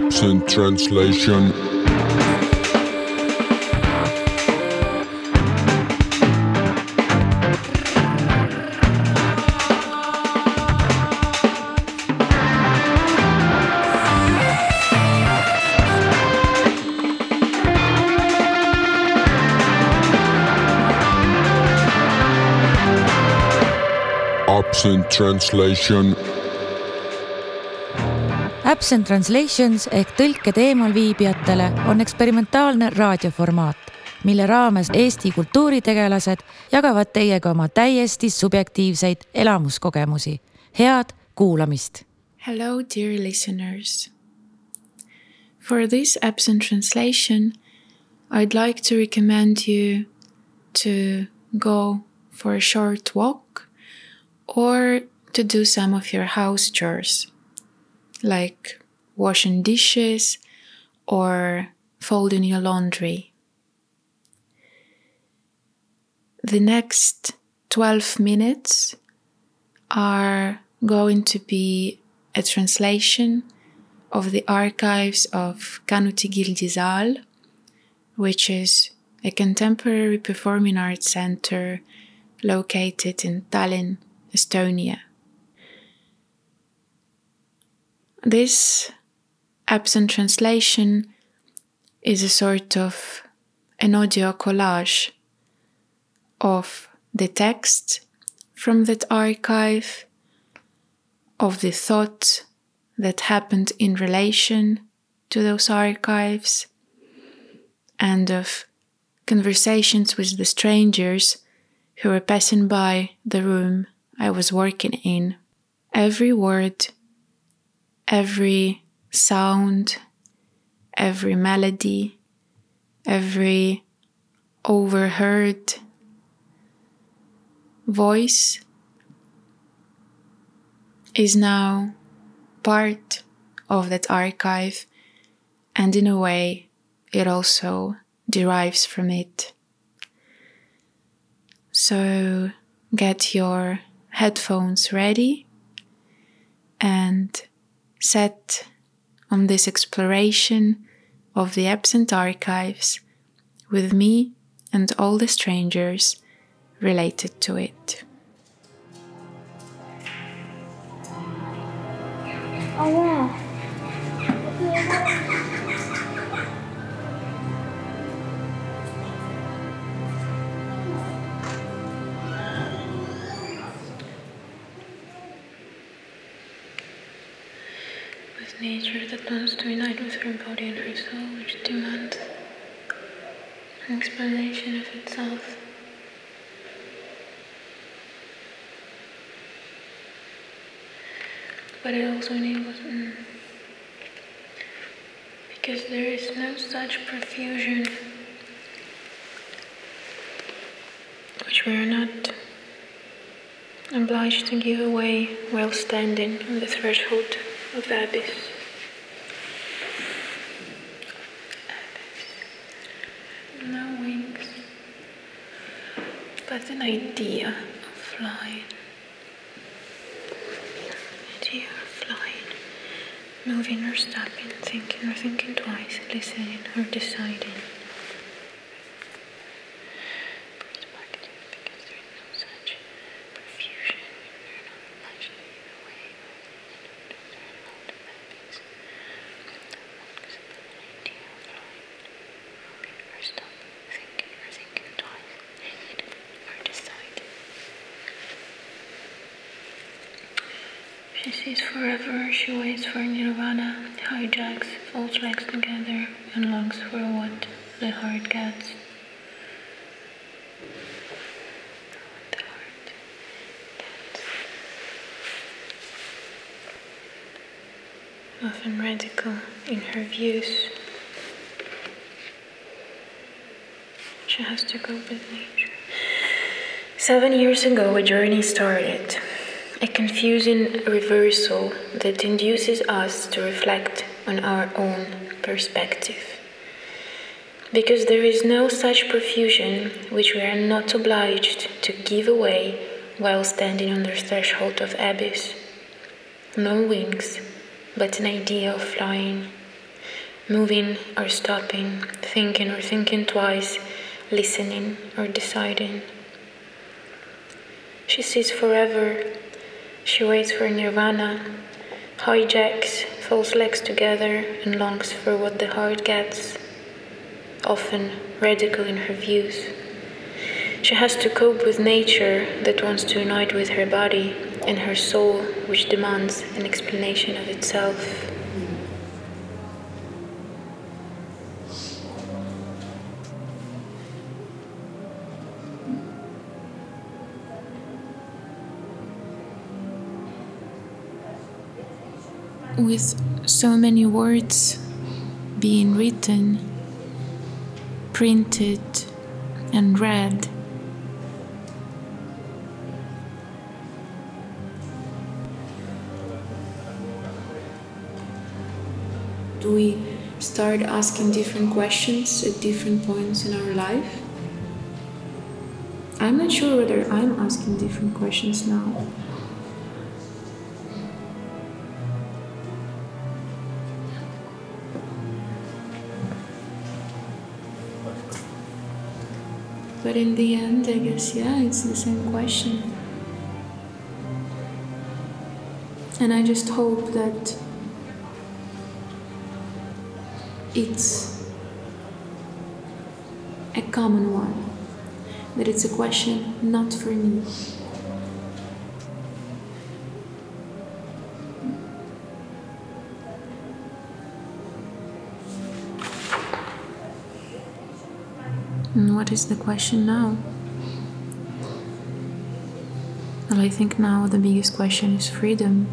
Absent translation. Absent translation. Absent Translations ehk tõlked eemalviibijatele on eksperimentaalne raadioformaat, mille raames Eesti kultuuritegelased jagavad teiega oma täiesti subjektiivseid elamuskogemusi. head kuulamist. Hello, dear listeners. For this absent translation, I'd like to recommend you to go for a short walk or to do some of your house chores, like washing dishes or folding your laundry. The next 12 minutes are going to be a translation of the archives of Kanuti Gildi SAAL, which is a contemporary performing arts center located in Tallinn, Estonia. This absent translation is a sort of an audio collage of the text from that archive, of the thought that happened in relation to those archives, and of conversations with the strangers who were passing by the room I was working in. Every word, every sound, every melody, every overheard voice is now part of that archive, and in a way, it also derives from it. So get your headphones ready and set on this exploration of the absent archives with me and all the strangers related to it. Oh yeah. Nature that wants to unite with her body and her soul, which demands an explanation of itself. But it also enables. Mm, because there is no such profusion which we are not obliged to give away while standing on the threshold of the abyss. No wings, an idea of flying. Idea of flying, moving or stopping, thinking or thinking twice, listening or deciding. Perspective, because there is no such profusion, we are not obliged to give away she sees forever, she waits for nirvana, hijacks, all tracks together, and longs for what the heart gets. Often radical in her views. She has to go with nature. Seven years ago, a journey started. A confusing reversal that induces us to reflect on our own perspective. Because there is no such profusion which we are not obliged to give away while standing on the threshold of abyss. No wings, but an idea of flying. moving or stopping, thinking or thinking twice, listening or deciding. She sees forever. She waits for nirvana, hijacks, falls legs together, and longs for what the heart gets, often radical in her views. She has to cope with nature that wants to unite with her body and her soul, which demands an explanation of itself. With so many words being written, printed, and read. Do we start asking different questions at different points in our life? I'm not sure whether I'm asking different questions now. But in the end, I guess, yeah, it's the same question. And I just hope that it's a common one, that it's a question not for me. What is the question now? Well, I think now the biggest question is freedom.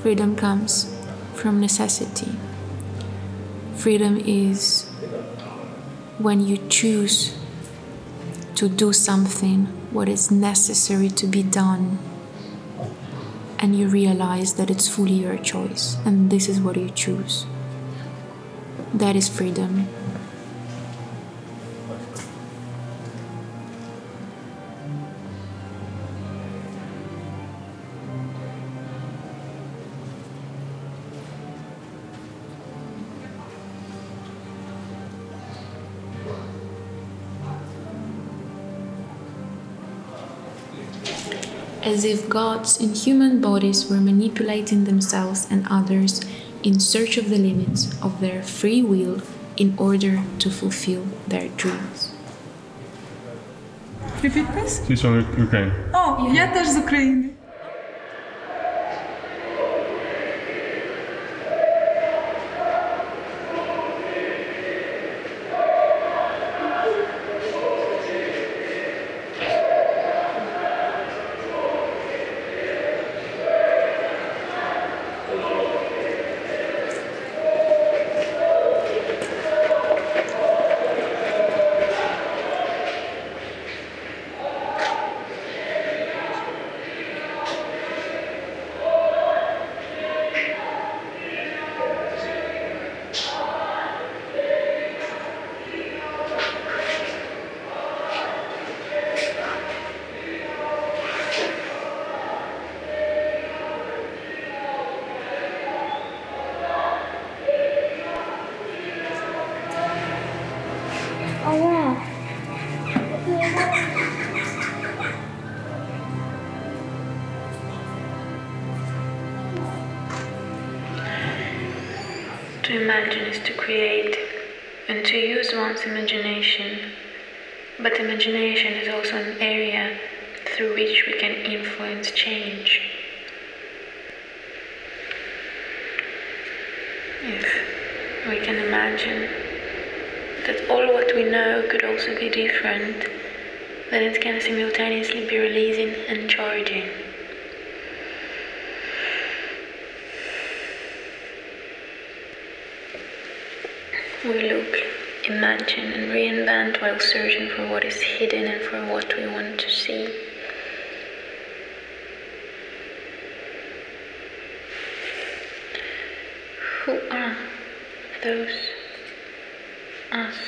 Freedom comes from necessity. Freedom is when you choose to do something what is necessary to be done and you realize that it's fully your choice and this is what you choose. That is freedom. as if gods in human bodies were manipulating themselves and others in search of the limits of their free will in order to fulfill their dreams. Repeat please. She's from Ukraine. О, я теж з України. To imagine is to create and to use one's imagination. But imagination is also an area through which we can influence change. If we can imagine that all what we know could also be different, then it can simultaneously be releasing and charging. We look, imagine, and reinvent while searching for what is hidden and for what we want to see. Who are those us?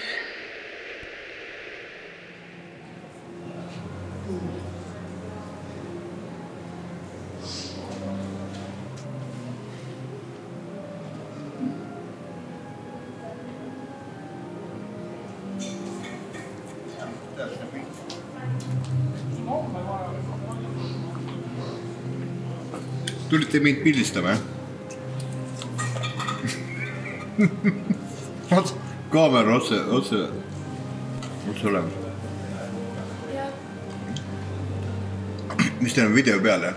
Tulite mind pildistama, jah? vot kaamera otse, otse, otse olemas. mis teil on video peal, jah?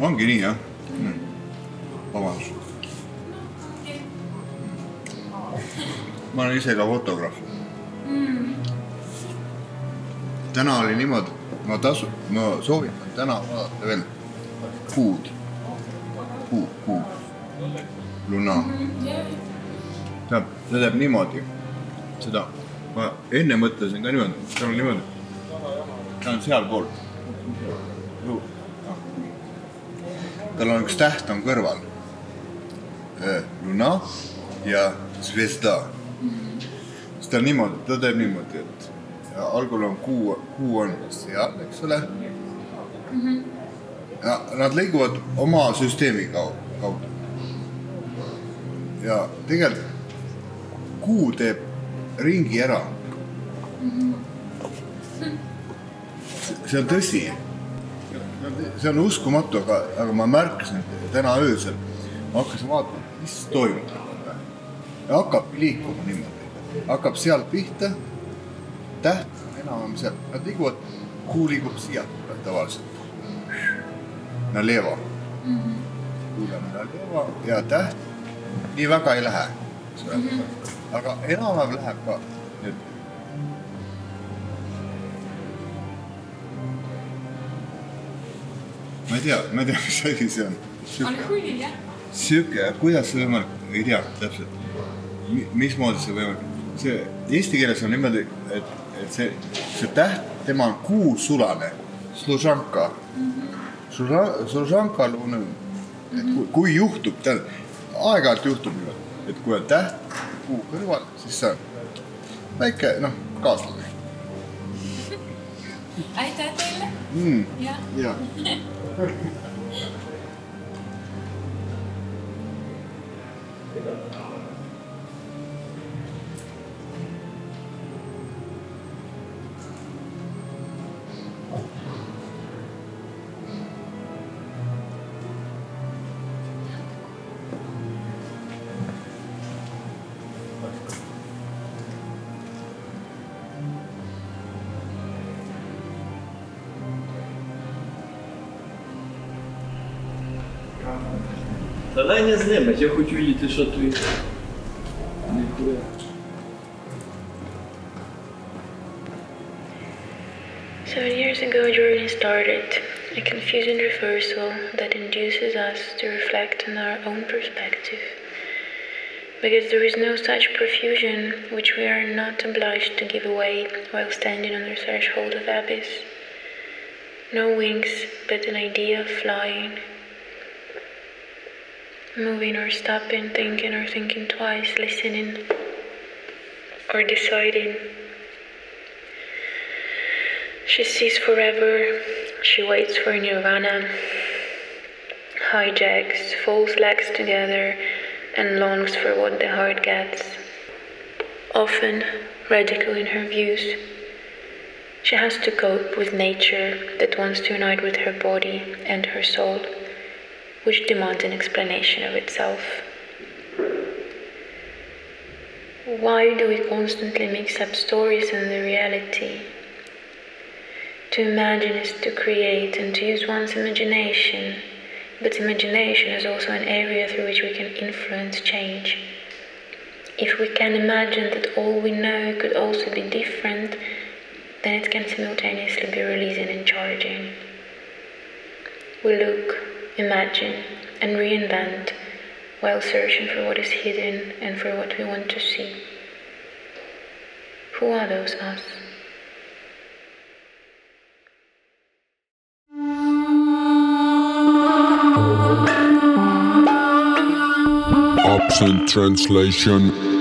ongi nii, jah mm.? vabandust. ma olen ise ka fotograaf mm.. täna oli niimoodi, ma tasu, ma soovitan täna vaadata veel kuud, kuu, kuu, luna. tähendab, ta teeb niimoodi, seda, ma enne mõtlesin ka niimoodi, tal on niimoodi, ta on sealpool. tal on üks täht on kõrval. luna ja zvezda. siis ta niimoodi, ta teeb niimoodi, et algul on kuu, kuu on seal, eks ole mm. -hmm. ja nad liiguvad oma süsteemi kaudu, ja tegelikult kuu teeb ringi ära mm. -hmm. see on tõsi. see on uskumatu, aga, aga ma märkasin täna öösel, ma hakkasin vaatama, mis toimub. hakkab liikuma niimoodi, hakkab sealt pihta on enam-vähem seal, nad liiguvad, kuu liigub siiapoole tavaliselt. Naleva mm. -hmm. kuul on Naleva ja täht nii väga ei lähe, eks ole mm. -hmm. aga enam-vähem läheb ka nüüd. ma ei tea, ma ei tea, mis asi see on. on hull jah? sihuke, kuidas see võimalik, ei tea täpselt, mismoodi see võimalik, see eesti keeles on niimoodi, et et see, see täht, tema on kuusulane, služanka mm. -hmm. služanka on, et kui, kui juhtub, tähendab, aeg-ajalt juhtub et kui on täht kuu kõrval, siis see on väike, noh, kaaslane. aitäh teile mm.. jah Та дай не знімать, я хочу видіти, що ти. Ніхуя. Seven years ago, a journey started, a confusing reversal that induces us to reflect on our own perspective. Because there is no such profusion which we are not obliged to give away while standing on the threshold of abyss. No wings, but an idea of flying. Moving or stopping, thinking or thinking twice, listening or deciding. She sees forever, she waits for nirvana, hijacks, folds legs together, and longs for what the heart gets. Often radical in her views, she has to cope with nature that wants to unite with her body and her soul, which demands an explanation of itself. Why do we constantly mix up stories and the reality? To imagine is to create and to use one's imagination, but imagination is also an area through which we can influence change. If we can imagine that all we know could also be different, then it can simultaneously be releasing and charging. We look, imagine, and reinvent while searching for what is hidden and for what we want to see. Who are those us? Absent translation.